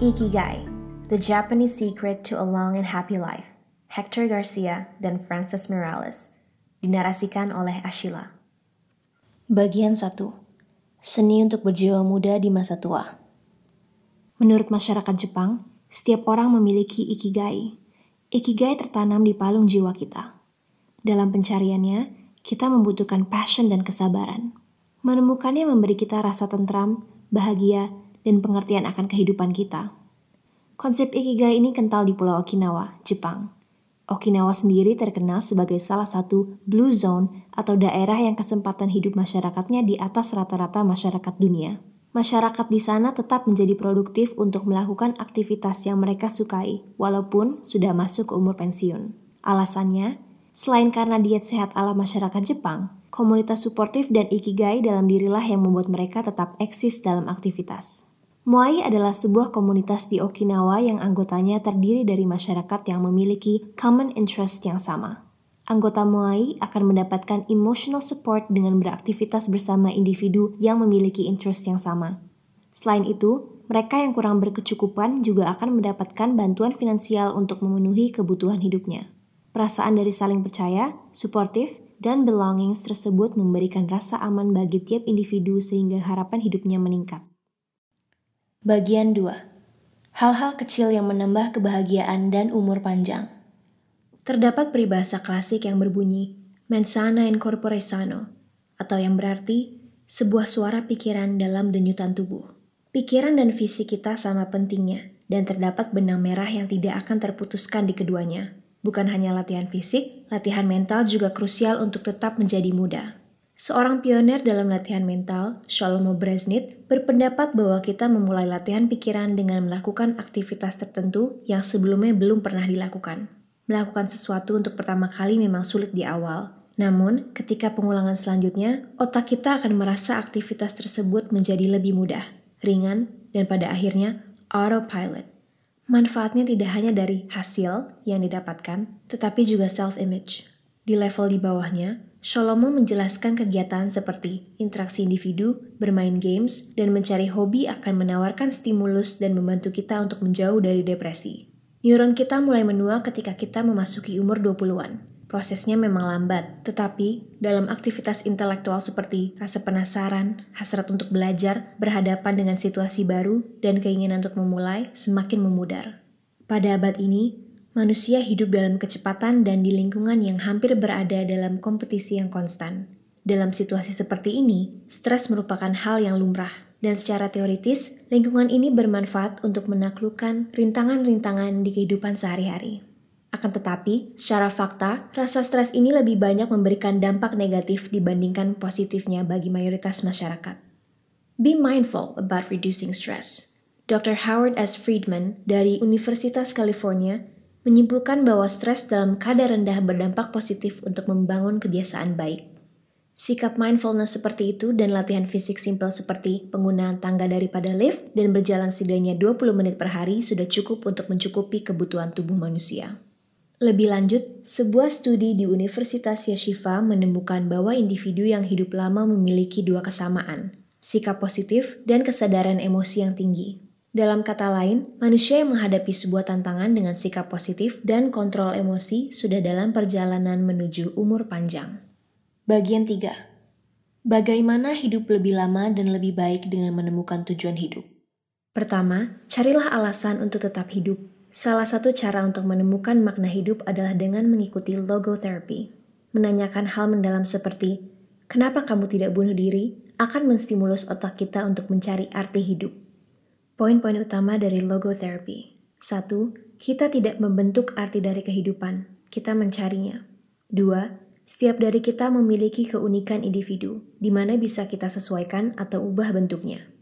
Ikigai, The Japanese Secret to a Long and Happy Life, Hector Garcia dan Francis Morales, dinarasikan oleh Ashila. Bagian 1. Seni untuk berjiwa muda di masa tua. Menurut masyarakat Jepang, setiap orang memiliki ikigai. Ikigai tertanam di palung jiwa kita. Dalam pencariannya, kita membutuhkan passion dan kesabaran. Menemukannya memberi kita rasa tentram, bahagia, dan pengertian akan kehidupan kita. Konsep Ikigai ini kental di Pulau Okinawa, Jepang. Okinawa sendiri terkenal sebagai salah satu blue zone atau daerah yang kesempatan hidup masyarakatnya di atas rata-rata masyarakat dunia. Masyarakat di sana tetap menjadi produktif untuk melakukan aktivitas yang mereka sukai, walaupun sudah masuk ke umur pensiun. Alasannya, Selain karena diet sehat ala masyarakat Jepang, komunitas suportif dan ikigai dalam dirilah yang membuat mereka tetap eksis dalam aktivitas. Muay adalah sebuah komunitas di Okinawa yang anggotanya terdiri dari masyarakat yang memiliki common interest yang sama. Anggota Muay akan mendapatkan emotional support dengan beraktivitas bersama individu yang memiliki interest yang sama. Selain itu, mereka yang kurang berkecukupan juga akan mendapatkan bantuan finansial untuk memenuhi kebutuhan hidupnya. Perasaan dari saling percaya, suportif, dan belongings tersebut memberikan rasa aman bagi tiap individu sehingga harapan hidupnya meningkat. Bagian 2. Hal-hal kecil yang menambah kebahagiaan dan umur panjang. Terdapat peribahasa klasik yang berbunyi mensana in corpore sano atau yang berarti sebuah suara pikiran dalam denyutan tubuh. Pikiran dan fisik kita sama pentingnya dan terdapat benang merah yang tidak akan terputuskan di keduanya. Bukan hanya latihan fisik, latihan mental juga krusial untuk tetap menjadi muda. Seorang pionir dalam latihan mental, Shlomo Brezhnit, berpendapat bahwa kita memulai latihan pikiran dengan melakukan aktivitas tertentu yang sebelumnya belum pernah dilakukan. Melakukan sesuatu untuk pertama kali memang sulit di awal, namun ketika pengulangan selanjutnya, otak kita akan merasa aktivitas tersebut menjadi lebih mudah, ringan, dan pada akhirnya autopilot. Manfaatnya tidak hanya dari hasil yang didapatkan, tetapi juga self-image. Di level di bawahnya, Shlomo menjelaskan kegiatan seperti interaksi individu, bermain games, dan mencari hobi akan menawarkan stimulus dan membantu kita untuk menjauh dari depresi. Neuron kita mulai menua ketika kita memasuki umur 20-an. Prosesnya memang lambat, tetapi dalam aktivitas intelektual seperti rasa penasaran, hasrat untuk belajar, berhadapan dengan situasi baru, dan keinginan untuk memulai semakin memudar. Pada abad ini, manusia hidup dalam kecepatan dan di lingkungan yang hampir berada dalam kompetisi yang konstan. Dalam situasi seperti ini, stres merupakan hal yang lumrah, dan secara teoritis, lingkungan ini bermanfaat untuk menaklukkan rintangan-rintangan di kehidupan sehari-hari. Akan tetapi, secara fakta, rasa stres ini lebih banyak memberikan dampak negatif dibandingkan positifnya bagi mayoritas masyarakat. Be mindful about reducing stress. Dr. Howard S. Friedman dari Universitas California menyimpulkan bahwa stres dalam kadar rendah berdampak positif untuk membangun kebiasaan baik. Sikap mindfulness seperti itu dan latihan fisik simpel seperti penggunaan tangga daripada lift dan berjalan setidaknya 20 menit per hari sudah cukup untuk mencukupi kebutuhan tubuh manusia. Lebih lanjut, sebuah studi di Universitas Yeshiva menemukan bahwa individu yang hidup lama memiliki dua kesamaan, sikap positif dan kesadaran emosi yang tinggi. Dalam kata lain, manusia yang menghadapi sebuah tantangan dengan sikap positif dan kontrol emosi sudah dalam perjalanan menuju umur panjang. Bagian 3. Bagaimana hidup lebih lama dan lebih baik dengan menemukan tujuan hidup? Pertama, carilah alasan untuk tetap hidup Salah satu cara untuk menemukan makna hidup adalah dengan mengikuti logotherapy. Menanyakan hal mendalam seperti, kenapa kamu tidak bunuh diri, akan menstimulus otak kita untuk mencari arti hidup. Poin-poin utama dari logotherapy. Satu, kita tidak membentuk arti dari kehidupan, kita mencarinya. Dua, setiap dari kita memiliki keunikan individu, di mana bisa kita sesuaikan atau ubah bentuknya.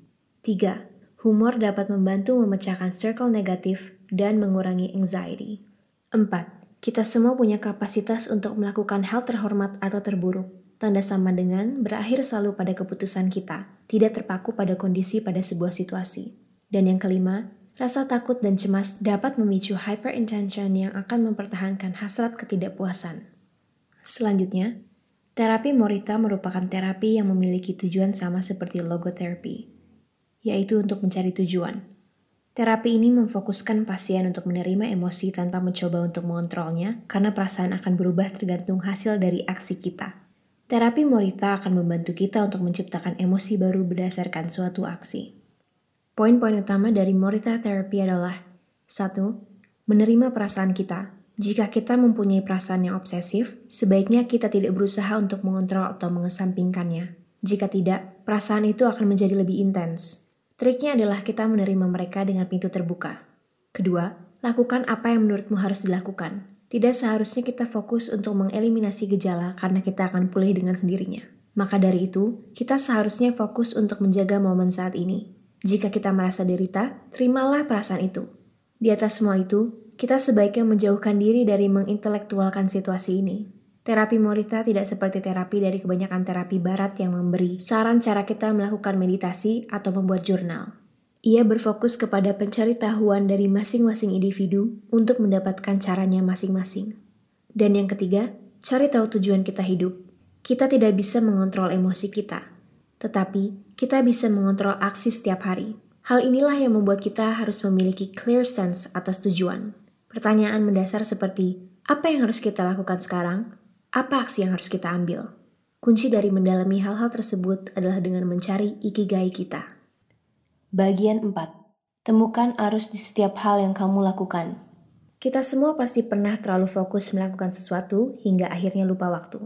Tiga, humor dapat membantu memecahkan circle negatif dan mengurangi anxiety. 4. Kita semua punya kapasitas untuk melakukan hal terhormat atau terburuk. Tanda sama dengan berakhir selalu pada keputusan kita, tidak terpaku pada kondisi pada sebuah situasi. Dan yang kelima, rasa takut dan cemas dapat memicu hyperintention yang akan mempertahankan hasrat ketidakpuasan. Selanjutnya, terapi Morita merupakan terapi yang memiliki tujuan sama seperti logotherapy, yaitu untuk mencari tujuan. Terapi ini memfokuskan pasien untuk menerima emosi tanpa mencoba untuk mengontrolnya, karena perasaan akan berubah tergantung hasil dari aksi kita. Terapi Morita akan membantu kita untuk menciptakan emosi baru berdasarkan suatu aksi. Poin-poin utama dari Morita Therapy adalah 1. Menerima perasaan kita. Jika kita mempunyai perasaan yang obsesif, sebaiknya kita tidak berusaha untuk mengontrol atau mengesampingkannya. Jika tidak, perasaan itu akan menjadi lebih intens. Triknya adalah kita menerima mereka dengan pintu terbuka. Kedua, lakukan apa yang menurutmu harus dilakukan. Tidak seharusnya kita fokus untuk mengeliminasi gejala karena kita akan pulih dengan sendirinya. Maka dari itu, kita seharusnya fokus untuk menjaga momen saat ini. Jika kita merasa derita, terimalah perasaan itu. Di atas semua itu, kita sebaiknya menjauhkan diri dari mengintelektualkan situasi ini. Terapi Morita tidak seperti terapi dari kebanyakan terapi barat yang memberi saran cara kita melakukan meditasi atau membuat jurnal. Ia berfokus kepada pencari tahuan dari masing-masing individu untuk mendapatkan caranya masing-masing. Dan yang ketiga, cari tahu tujuan kita hidup. Kita tidak bisa mengontrol emosi kita, tetapi kita bisa mengontrol aksi setiap hari. Hal inilah yang membuat kita harus memiliki clear sense atas tujuan. Pertanyaan mendasar seperti, apa yang harus kita lakukan sekarang? Apa aksi yang harus kita ambil? Kunci dari mendalami hal-hal tersebut adalah dengan mencari ikigai kita. Bagian 4. Temukan arus di setiap hal yang kamu lakukan. Kita semua pasti pernah terlalu fokus melakukan sesuatu hingga akhirnya lupa waktu.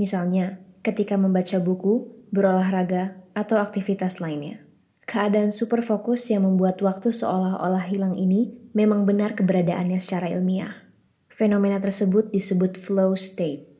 Misalnya, ketika membaca buku, berolahraga, atau aktivitas lainnya. Keadaan super fokus yang membuat waktu seolah-olah hilang ini memang benar keberadaannya secara ilmiah. Fenomena tersebut disebut flow state.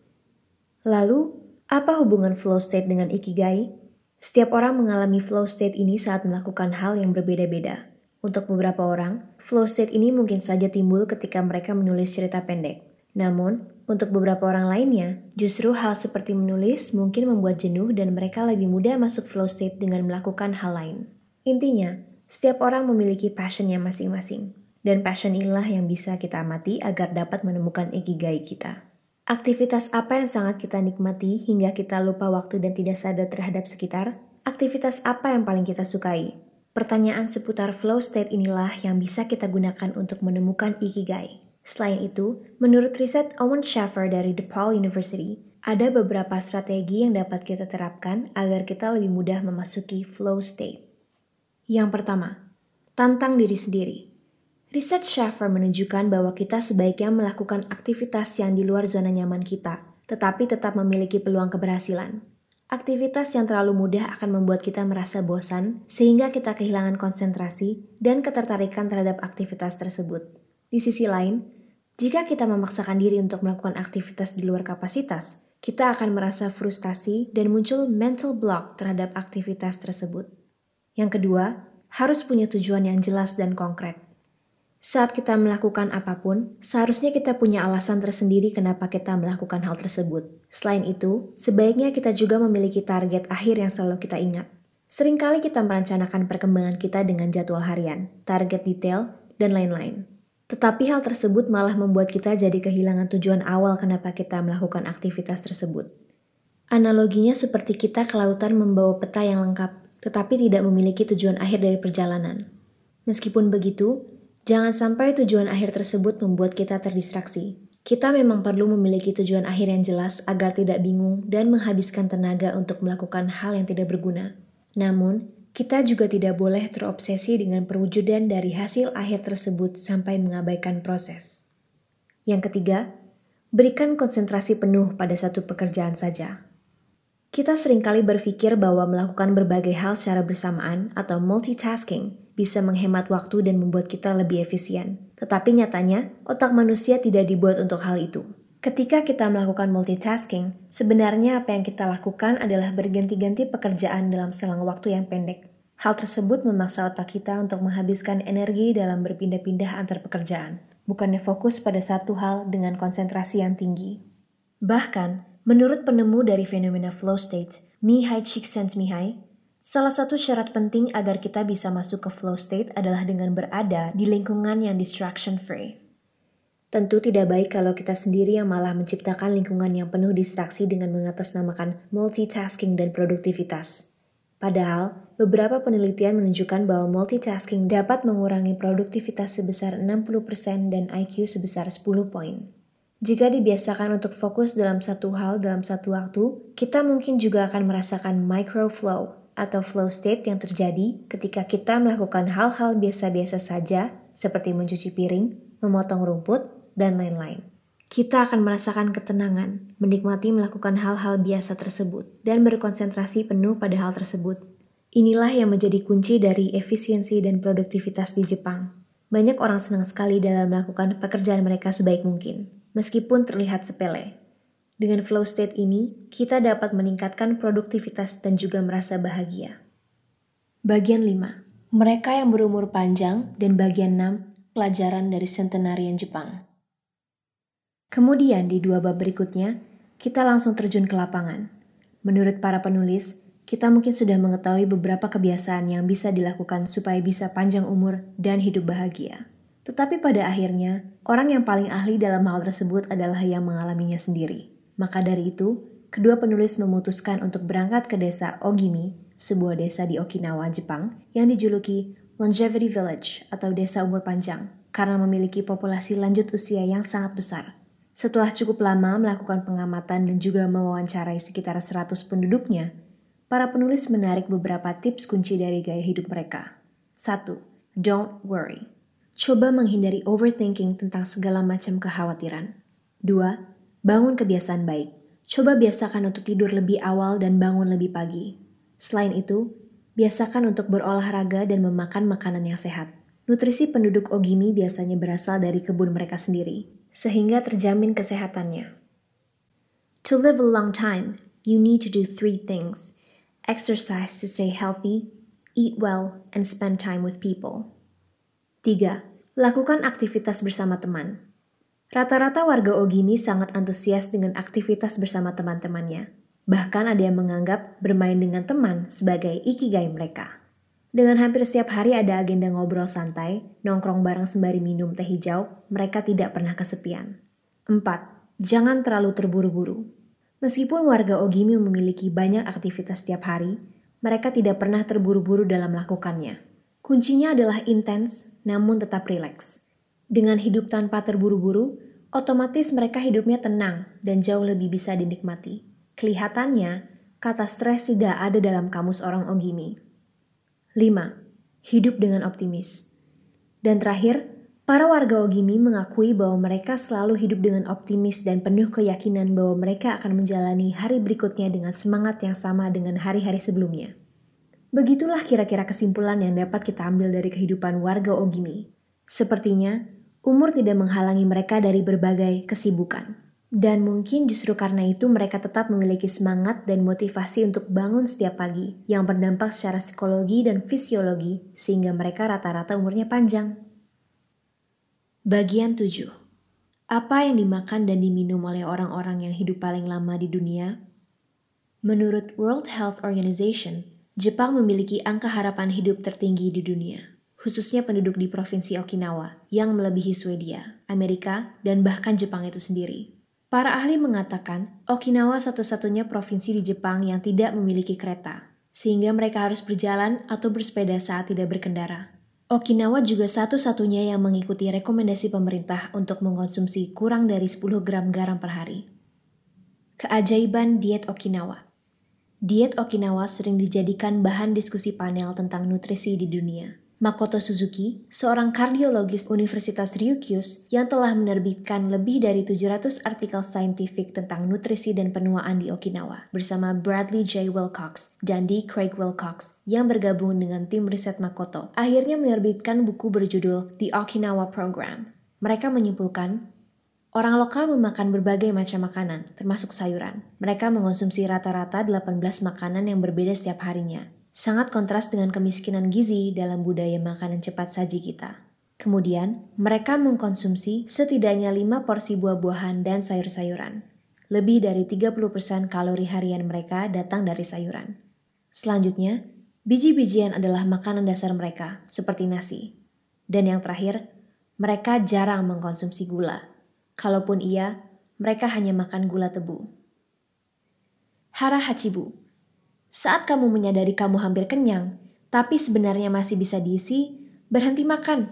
Lalu, apa hubungan flow state dengan ikigai? Setiap orang mengalami flow state ini saat melakukan hal yang berbeda-beda. Untuk beberapa orang, flow state ini mungkin saja timbul ketika mereka menulis cerita pendek. Namun, untuk beberapa orang lainnya, justru hal seperti menulis mungkin membuat jenuh dan mereka lebih mudah masuk flow state dengan melakukan hal lain. Intinya, setiap orang memiliki passionnya masing-masing. Dan passion inilah yang bisa kita amati agar dapat menemukan ikigai kita. Aktivitas apa yang sangat kita nikmati hingga kita lupa waktu dan tidak sadar terhadap sekitar? Aktivitas apa yang paling kita sukai? Pertanyaan seputar flow state inilah yang bisa kita gunakan untuk menemukan ikigai. Selain itu, menurut riset Owen Schaffer dari DePaul University, ada beberapa strategi yang dapat kita terapkan agar kita lebih mudah memasuki flow state. Yang pertama, tantang diri sendiri. Riset Schaffer menunjukkan bahwa kita sebaiknya melakukan aktivitas yang di luar zona nyaman kita, tetapi tetap memiliki peluang keberhasilan. Aktivitas yang terlalu mudah akan membuat kita merasa bosan, sehingga kita kehilangan konsentrasi dan ketertarikan terhadap aktivitas tersebut. Di sisi lain, jika kita memaksakan diri untuk melakukan aktivitas di luar kapasitas, kita akan merasa frustasi dan muncul mental block terhadap aktivitas tersebut. Yang kedua, harus punya tujuan yang jelas dan konkret. Saat kita melakukan apa pun, seharusnya kita punya alasan tersendiri kenapa kita melakukan hal tersebut. Selain itu, sebaiknya kita juga memiliki target akhir yang selalu kita ingat. Seringkali kita merencanakan perkembangan kita dengan jadwal harian, target detail, dan lain-lain. Tetapi hal tersebut malah membuat kita jadi kehilangan tujuan awal kenapa kita melakukan aktivitas tersebut. Analoginya seperti kita ke lautan membawa peta yang lengkap, tetapi tidak memiliki tujuan akhir dari perjalanan. Meskipun begitu, Jangan sampai tujuan akhir tersebut membuat kita terdistraksi. Kita memang perlu memiliki tujuan akhir yang jelas agar tidak bingung dan menghabiskan tenaga untuk melakukan hal yang tidak berguna. Namun, kita juga tidak boleh terobsesi dengan perwujudan dari hasil akhir tersebut sampai mengabaikan proses. Yang ketiga, berikan konsentrasi penuh pada satu pekerjaan saja. Kita sering kali berpikir bahwa melakukan berbagai hal secara bersamaan atau multitasking bisa menghemat waktu dan membuat kita lebih efisien. Tetapi nyatanya, otak manusia tidak dibuat untuk hal itu. Ketika kita melakukan multitasking, sebenarnya apa yang kita lakukan adalah berganti-ganti pekerjaan dalam selang waktu yang pendek. Hal tersebut memaksa otak kita untuk menghabiskan energi dalam berpindah-pindah antar pekerjaan, bukannya fokus pada satu hal dengan konsentrasi yang tinggi. Bahkan, menurut penemu dari fenomena flow state, Mihai Csikszentmihalyi, Salah satu syarat penting agar kita bisa masuk ke flow state adalah dengan berada di lingkungan yang distraction free. Tentu tidak baik kalau kita sendiri yang malah menciptakan lingkungan yang penuh distraksi dengan mengatasnamakan multitasking dan produktivitas. Padahal, beberapa penelitian menunjukkan bahwa multitasking dapat mengurangi produktivitas sebesar 60% dan IQ sebesar 10 poin. Jika dibiasakan untuk fokus dalam satu hal dalam satu waktu, kita mungkin juga akan merasakan micro flow atau flow state yang terjadi ketika kita melakukan hal-hal biasa-biasa saja seperti mencuci piring, memotong rumput, dan lain-lain. Kita akan merasakan ketenangan, menikmati melakukan hal-hal biasa tersebut, dan berkonsentrasi penuh pada hal tersebut. Inilah yang menjadi kunci dari efisiensi dan produktivitas di Jepang. Banyak orang senang sekali dalam melakukan pekerjaan mereka sebaik mungkin, meskipun terlihat sepele. Dengan flow state ini, kita dapat meningkatkan produktivitas dan juga merasa bahagia. Bagian 5. Mereka yang berumur panjang dan bagian 6. Pelajaran dari Centenarian Jepang. Kemudian di dua bab berikutnya, kita langsung terjun ke lapangan. Menurut para penulis, kita mungkin sudah mengetahui beberapa kebiasaan yang bisa dilakukan supaya bisa panjang umur dan hidup bahagia. Tetapi pada akhirnya, orang yang paling ahli dalam hal tersebut adalah yang mengalaminya sendiri. Maka dari itu, kedua penulis memutuskan untuk berangkat ke desa Ogimi, sebuah desa di Okinawa, Jepang, yang dijuluki Longevity Village atau desa umur panjang, karena memiliki populasi lanjut usia yang sangat besar. Setelah cukup lama melakukan pengamatan dan juga mewawancarai sekitar 100 penduduknya, para penulis menarik beberapa tips kunci dari gaya hidup mereka. 1. Don't worry. Coba menghindari overthinking tentang segala macam kekhawatiran. 2. Bangun kebiasaan baik. Coba biasakan untuk tidur lebih awal dan bangun lebih pagi. Selain itu, biasakan untuk berolahraga dan memakan makanan yang sehat. Nutrisi penduduk Ogimi biasanya berasal dari kebun mereka sendiri, sehingga terjamin kesehatannya. To live a long time, you need to do three things. Exercise to stay healthy, eat well, and spend time with people. 3. Lakukan aktivitas bersama teman. Rata-rata warga Ogimi sangat antusias dengan aktivitas bersama teman-temannya. Bahkan ada yang menganggap bermain dengan teman sebagai ikigai mereka. Dengan hampir setiap hari ada agenda ngobrol santai, nongkrong bareng sembari minum teh hijau, mereka tidak pernah kesepian. 4. Jangan terlalu terburu-buru. Meskipun warga Ogimi memiliki banyak aktivitas setiap hari, mereka tidak pernah terburu-buru dalam melakukannya. Kuncinya adalah intens, namun tetap rileks. Dengan hidup tanpa terburu-buru, otomatis mereka hidupnya tenang dan jauh lebih bisa dinikmati. Kelihatannya, kata stres tidak ada dalam kamus orang Ogimi. 5. Hidup dengan optimis. Dan terakhir, para warga Ogimi mengakui bahwa mereka selalu hidup dengan optimis dan penuh keyakinan bahwa mereka akan menjalani hari berikutnya dengan semangat yang sama dengan hari-hari sebelumnya. Begitulah kira-kira kesimpulan yang dapat kita ambil dari kehidupan warga Ogimi. Sepertinya, umur tidak menghalangi mereka dari berbagai kesibukan. Dan mungkin justru karena itu mereka tetap memiliki semangat dan motivasi untuk bangun setiap pagi yang berdampak secara psikologi dan fisiologi sehingga mereka rata-rata umurnya panjang. Bagian 7. Apa yang dimakan dan diminum oleh orang-orang yang hidup paling lama di dunia? Menurut World Health Organization, Jepang memiliki angka harapan hidup tertinggi di dunia, khususnya penduduk di Provinsi Okinawa yang melebihi Swedia, Amerika, dan bahkan Jepang itu sendiri. Para ahli mengatakan Okinawa satu-satunya provinsi di Jepang yang tidak memiliki kereta, sehingga mereka harus berjalan atau bersepeda saat tidak berkendara. Okinawa juga satu-satunya yang mengikuti rekomendasi pemerintah untuk mengkonsumsi kurang dari 10 gram garam per hari. Keajaiban diet Okinawa Diet Okinawa sering dijadikan bahan diskusi panel tentang nutrisi di dunia. Makoto Suzuki, seorang kardiologis Universitas Ryukyus yang telah menerbitkan lebih dari 700 artikel saintifik tentang nutrisi dan penuaan di Okinawa bersama Bradley J. Wilcox dan D. Craig Wilcox yang bergabung dengan tim riset Makoto, akhirnya menerbitkan buku berjudul The Okinawa Program. Mereka menyimpulkan Orang lokal memakan berbagai macam makanan, termasuk sayuran. Mereka mengonsumsi rata-rata 18 makanan yang berbeda setiap harinya, sangat kontras dengan kemiskinan gizi dalam budaya makanan cepat saji kita. Kemudian, mereka mengkonsumsi setidaknya 5 porsi buah-buahan dan sayur-sayuran. Lebih dari 30% kalori harian mereka datang dari sayuran. Selanjutnya, biji-bijian adalah makanan dasar mereka, seperti nasi. Dan yang terakhir, mereka jarang mengkonsumsi gula. Kalaupun iya, mereka hanya makan gula tebu. Hara Hachibu Saat kamu menyadari kamu hampir kenyang, tapi sebenarnya masih bisa diisi, berhenti makan.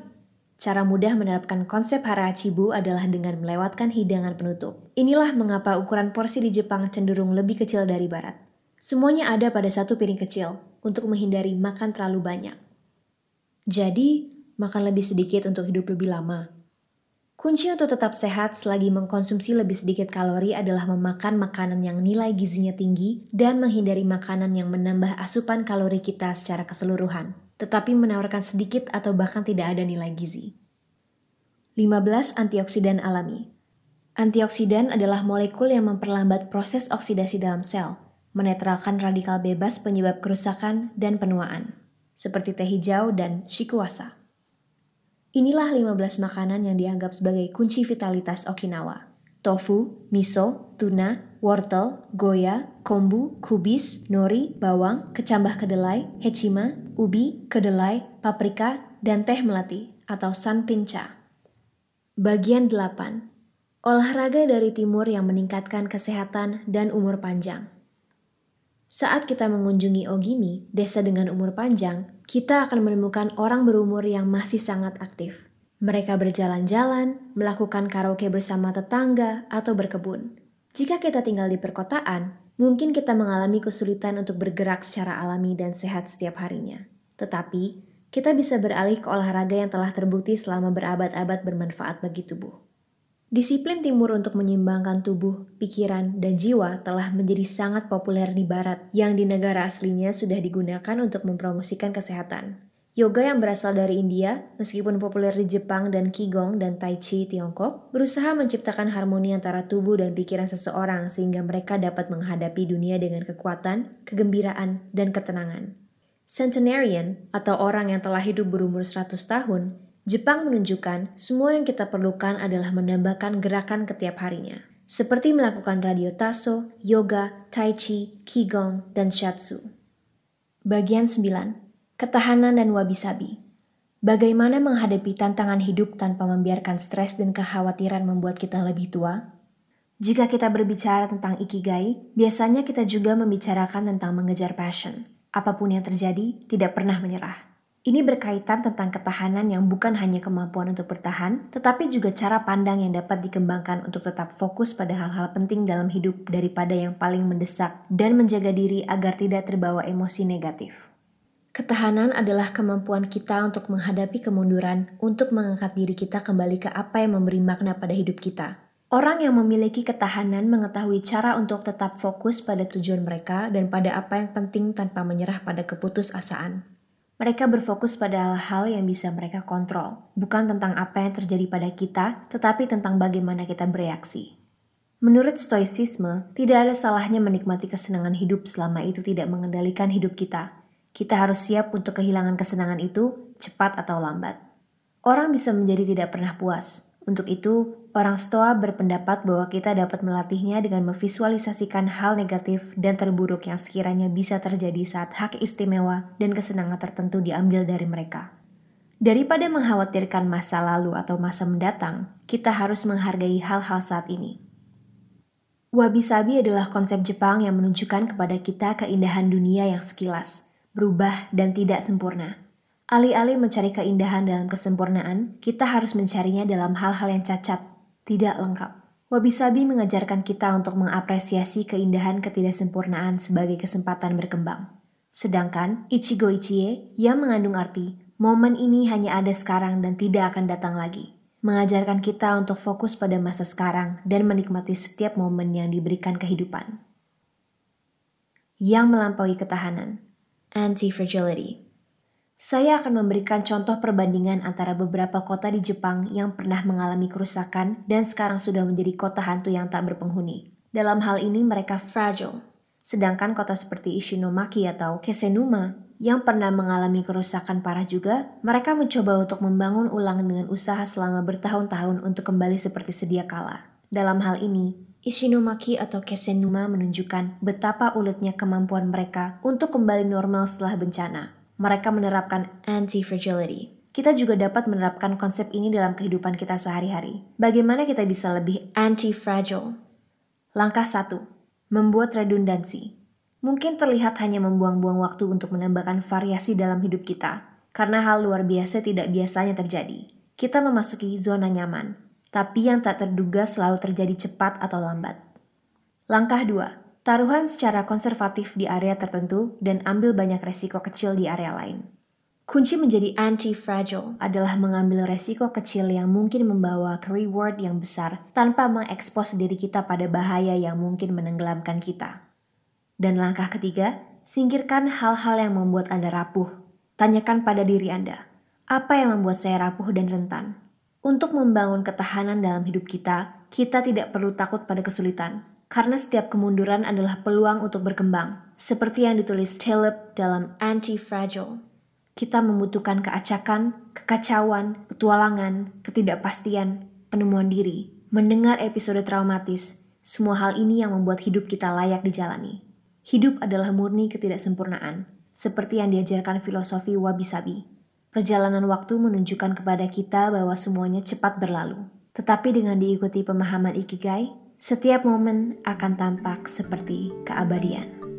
Cara mudah menerapkan konsep harachibu adalah dengan melewatkan hidangan penutup. Inilah mengapa ukuran porsi di Jepang cenderung lebih kecil dari barat. Semuanya ada pada satu piring kecil untuk menghindari makan terlalu banyak. Jadi, makan lebih sedikit untuk hidup lebih lama. Kunci untuk tetap sehat selagi mengkonsumsi lebih sedikit kalori adalah memakan makanan yang nilai gizinya tinggi dan menghindari makanan yang menambah asupan kalori kita secara keseluruhan, tetapi menawarkan sedikit atau bahkan tidak ada nilai gizi. 15. Antioksidan alami Antioksidan adalah molekul yang memperlambat proses oksidasi dalam sel, menetralkan radikal bebas penyebab kerusakan dan penuaan, seperti teh hijau dan shikuasa. Inilah 15 makanan yang dianggap sebagai kunci vitalitas Okinawa. Tofu, miso, tuna, wortel, goya, kombu, kubis, nori, bawang, kecambah kedelai, hechima, ubi, kedelai, paprika, dan teh melati atau sanpincha. Bagian 8. Olahraga dari timur yang meningkatkan kesehatan dan umur panjang. Saat kita mengunjungi Ogimi, desa dengan umur panjang, kita akan menemukan orang berumur yang masih sangat aktif. Mereka berjalan-jalan, melakukan karaoke bersama tetangga, atau berkebun. Jika kita tinggal di perkotaan, mungkin kita mengalami kesulitan untuk bergerak secara alami dan sehat setiap harinya. Tetapi, kita bisa beralih ke olahraga yang telah terbukti selama berabad-abad bermanfaat bagi tubuh. Disiplin timur untuk menyeimbangkan tubuh, pikiran, dan jiwa telah menjadi sangat populer di barat yang di negara aslinya sudah digunakan untuk mempromosikan kesehatan. Yoga yang berasal dari India, meskipun populer di Jepang dan Qigong dan Tai Chi Tiongkok, berusaha menciptakan harmoni antara tubuh dan pikiran seseorang sehingga mereka dapat menghadapi dunia dengan kekuatan, kegembiraan, dan ketenangan. Centenarian, atau orang yang telah hidup berumur 100 tahun, Jepang menunjukkan semua yang kita perlukan adalah menambahkan gerakan ketiap harinya, seperti melakukan radio taso, yoga, tai chi, qigong, dan shatsu. Bagian 9. Ketahanan dan wabi-sabi. Bagaimana menghadapi tantangan hidup tanpa membiarkan stres dan kekhawatiran membuat kita lebih tua? Jika kita berbicara tentang ikigai, biasanya kita juga membicarakan tentang mengejar passion. Apa pun yang terjadi, tidak pernah menyerah. Ini berkaitan tentang ketahanan yang bukan hanya kemampuan untuk bertahan, tetapi juga cara pandang yang dapat dikembangkan untuk tetap fokus pada hal-hal penting dalam hidup daripada yang paling mendesak dan menjaga diri agar tidak terbawa emosi negatif. Ketahanan adalah kemampuan kita untuk menghadapi kemunduran, untuk mengangkat diri kita kembali ke apa yang memberi makna pada hidup kita. Orang yang memiliki ketahanan mengetahui cara untuk tetap fokus pada tujuan mereka dan pada apa yang penting tanpa menyerah pada keputusasaan. Mereka berfokus pada hal-hal yang bisa mereka kontrol, bukan tentang apa yang terjadi pada kita, tetapi tentang bagaimana kita bereaksi. Menurut Stoicisme, tidak ada salahnya menikmati kesenangan hidup selama itu tidak mengendalikan hidup kita. Kita harus siap untuk kehilangan kesenangan itu, cepat atau lambat. Orang bisa menjadi tidak pernah puas, untuk itu, orang Stoa berpendapat bahwa kita dapat melatihnya dengan memvisualisasikan hal negatif dan terburuk yang sekiranya bisa terjadi saat hak istimewa dan kesenangan tertentu diambil dari mereka. Daripada mengkhawatirkan masa lalu atau masa mendatang, kita harus menghargai hal-hal saat ini. Wabi-sabi adalah konsep Jepang yang menunjukkan kepada kita keindahan dunia yang sekilas, berubah dan tidak sempurna. Alih-alih mencari keindahan dalam kesempurnaan, kita harus mencarinya dalam hal-hal yang cacat, tidak lengkap. Wabi-sabi mengajarkan kita untuk mengapresiasi keindahan ketidaksempurnaan sebagai kesempatan berkembang. Sedangkan Ichigo Ichie yang mengandung arti, momen ini hanya ada sekarang dan tidak akan datang lagi. Mengajarkan kita untuk fokus pada masa sekarang dan menikmati setiap momen yang diberikan kehidupan. Yang melampaui ketahanan. Anti-fragility. Saya akan memberikan contoh perbandingan antara beberapa kota di Jepang yang pernah mengalami kerusakan dan sekarang sudah menjadi kota hantu yang tak berpenghuni. Dalam hal ini mereka fragile. Sedangkan kota seperti Ishinomaki atau Kesenuma yang pernah mengalami kerusakan parah juga, mereka mencoba untuk membangun ulang dengan usaha selama bertahun-tahun untuk kembali seperti sedia kala. Dalam hal ini, Ishinomaki atau Kesenuma menunjukkan betapa ulitnya kemampuan mereka untuk kembali normal setelah bencana mereka menerapkan anti-fragility. Kita juga dapat menerapkan konsep ini dalam kehidupan kita sehari-hari. Bagaimana kita bisa lebih anti-fragile? Langkah 1. Membuat redundansi. mungkin terlihat hanya membuang-buang waktu untuk menambahkan variasi dalam hidup kita, karena hal luar biasa tidak biasanya terjadi. Kita memasuki zona nyaman, tapi yang tak terduga selalu terjadi cepat atau lambat. Langkah 2. Taruhan secara konservatif di area tertentu dan ambil banyak resiko kecil di area lain. Kunci menjadi anti-fragile adalah mengambil resiko kecil yang mungkin membawa ke reward yang besar tanpa mengekspos diri kita pada bahaya yang mungkin menenggelamkan kita. Dan langkah ketiga, singkirkan hal-hal yang membuat Anda rapuh. Tanyakan pada diri Anda, apa yang membuat saya rapuh dan rentan? Untuk membangun ketahanan dalam hidup kita, kita tidak perlu takut pada kesulitan, karena setiap kemunduran adalah peluang untuk berkembang, seperti yang ditulis Taleb dalam Anti-Fragile. Kita membutuhkan keacakan, kekacauan, petualangan, ketidakpastian, penemuan diri, mendengar episode traumatis, semua hal ini yang membuat hidup kita layak dijalani. Hidup adalah murni ketidaksempurnaan, seperti yang diajarkan filosofi wabi-sabi. Perjalanan waktu menunjukkan kepada kita bahwa semuanya cepat berlalu. Tetapi dengan diikuti pemahaman Ikigai, setiap momen akan tampak seperti keabadian.